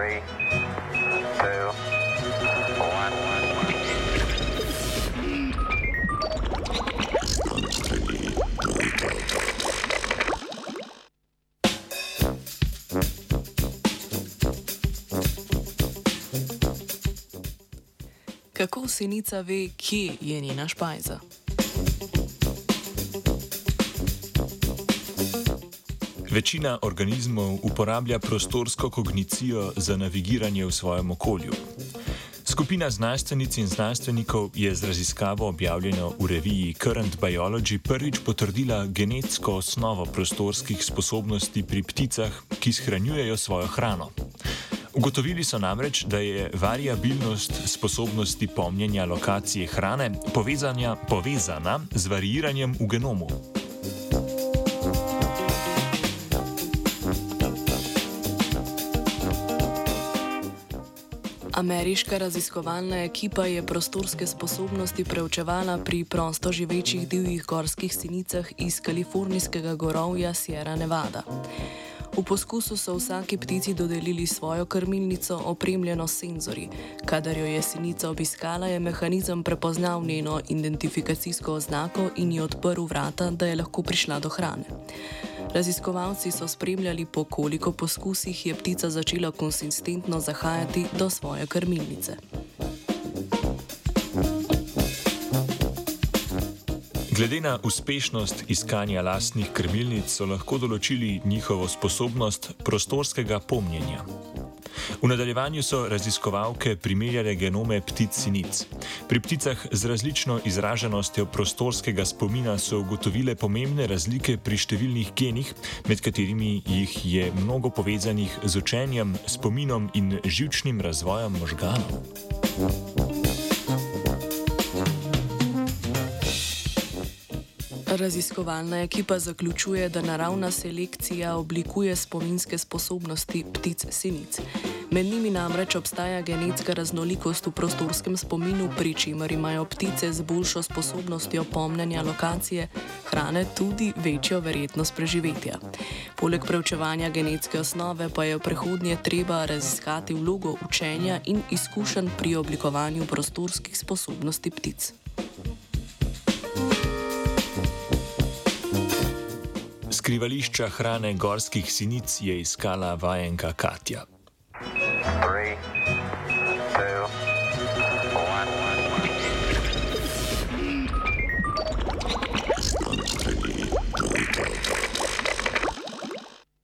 Three, two, one. Kako sinica ve, kje je njena špajza? Večina organizmov uporablja prostorsko kognicijo za navigiranje v svojem okolju. Skupina znanstvenic in znanstvenikov je z raziskavo objavljeno v reviji Current Biology prvič potrdila genetsko osnovo prostorskih sposobnosti pri pticah, ki shranjujejo svojo hrano. Ugotovili so namreč, da je variabilnost sposobnosti pomnjenja lokacije hrane povezana z variiranjem v genomu. Ameriška raziskovalna ekipa je prostorske sposobnosti preučevala pri prosto živečih divjih gorskih sinicah iz kalifornijskega gorovja Sierra Nevada. V poskusu so vsaki ptici dodelili svojo krmilnico, opremljeno s senzori. Kadar jo je sinica obiskala, je mehanizem prepoznal njeno identifikacijsko oznako in ji odprl vrata, da je lahko prišla do hrane. Raziskovalci so spremljali, po koliko poskusih je ptica začela konsistentno zahajati do svoje krmilnice. Glede na uspešnost iskanja lastnih krmilnic so lahko določili njihovo sposobnost prostorskega pomnjenja. V nadaljevanju so raziskovalke primerjale genome ptic sinic. Pri pticah z različno izraženostjo prostorskega spomina so ugotovile pomembne razlike pri številnih genih, med katerimi jih je mnogo povezanih z učenjem, spominom in živčnim razvojem možganov. Raziskovalna ekipa zaključuje, da naravna selekcija oblikuje spominske sposobnosti ptic sinic. Med njimi namreč obstaja genetska raznolikost v prostorskem spominu, pri čemer imajo ptice z boljšo sposobnostjo pomnenja lokacije hrane tudi večjo verjetnost preživetja. Poleg preučevanja genetske osnove pa je v prihodnje treba raziskati vlogo učenja in izkušenj pri oblikovanju prostorskih sposobnosti ptic. Skrivališča hrane gorskih sinic je iskala vajenka Katja. Three,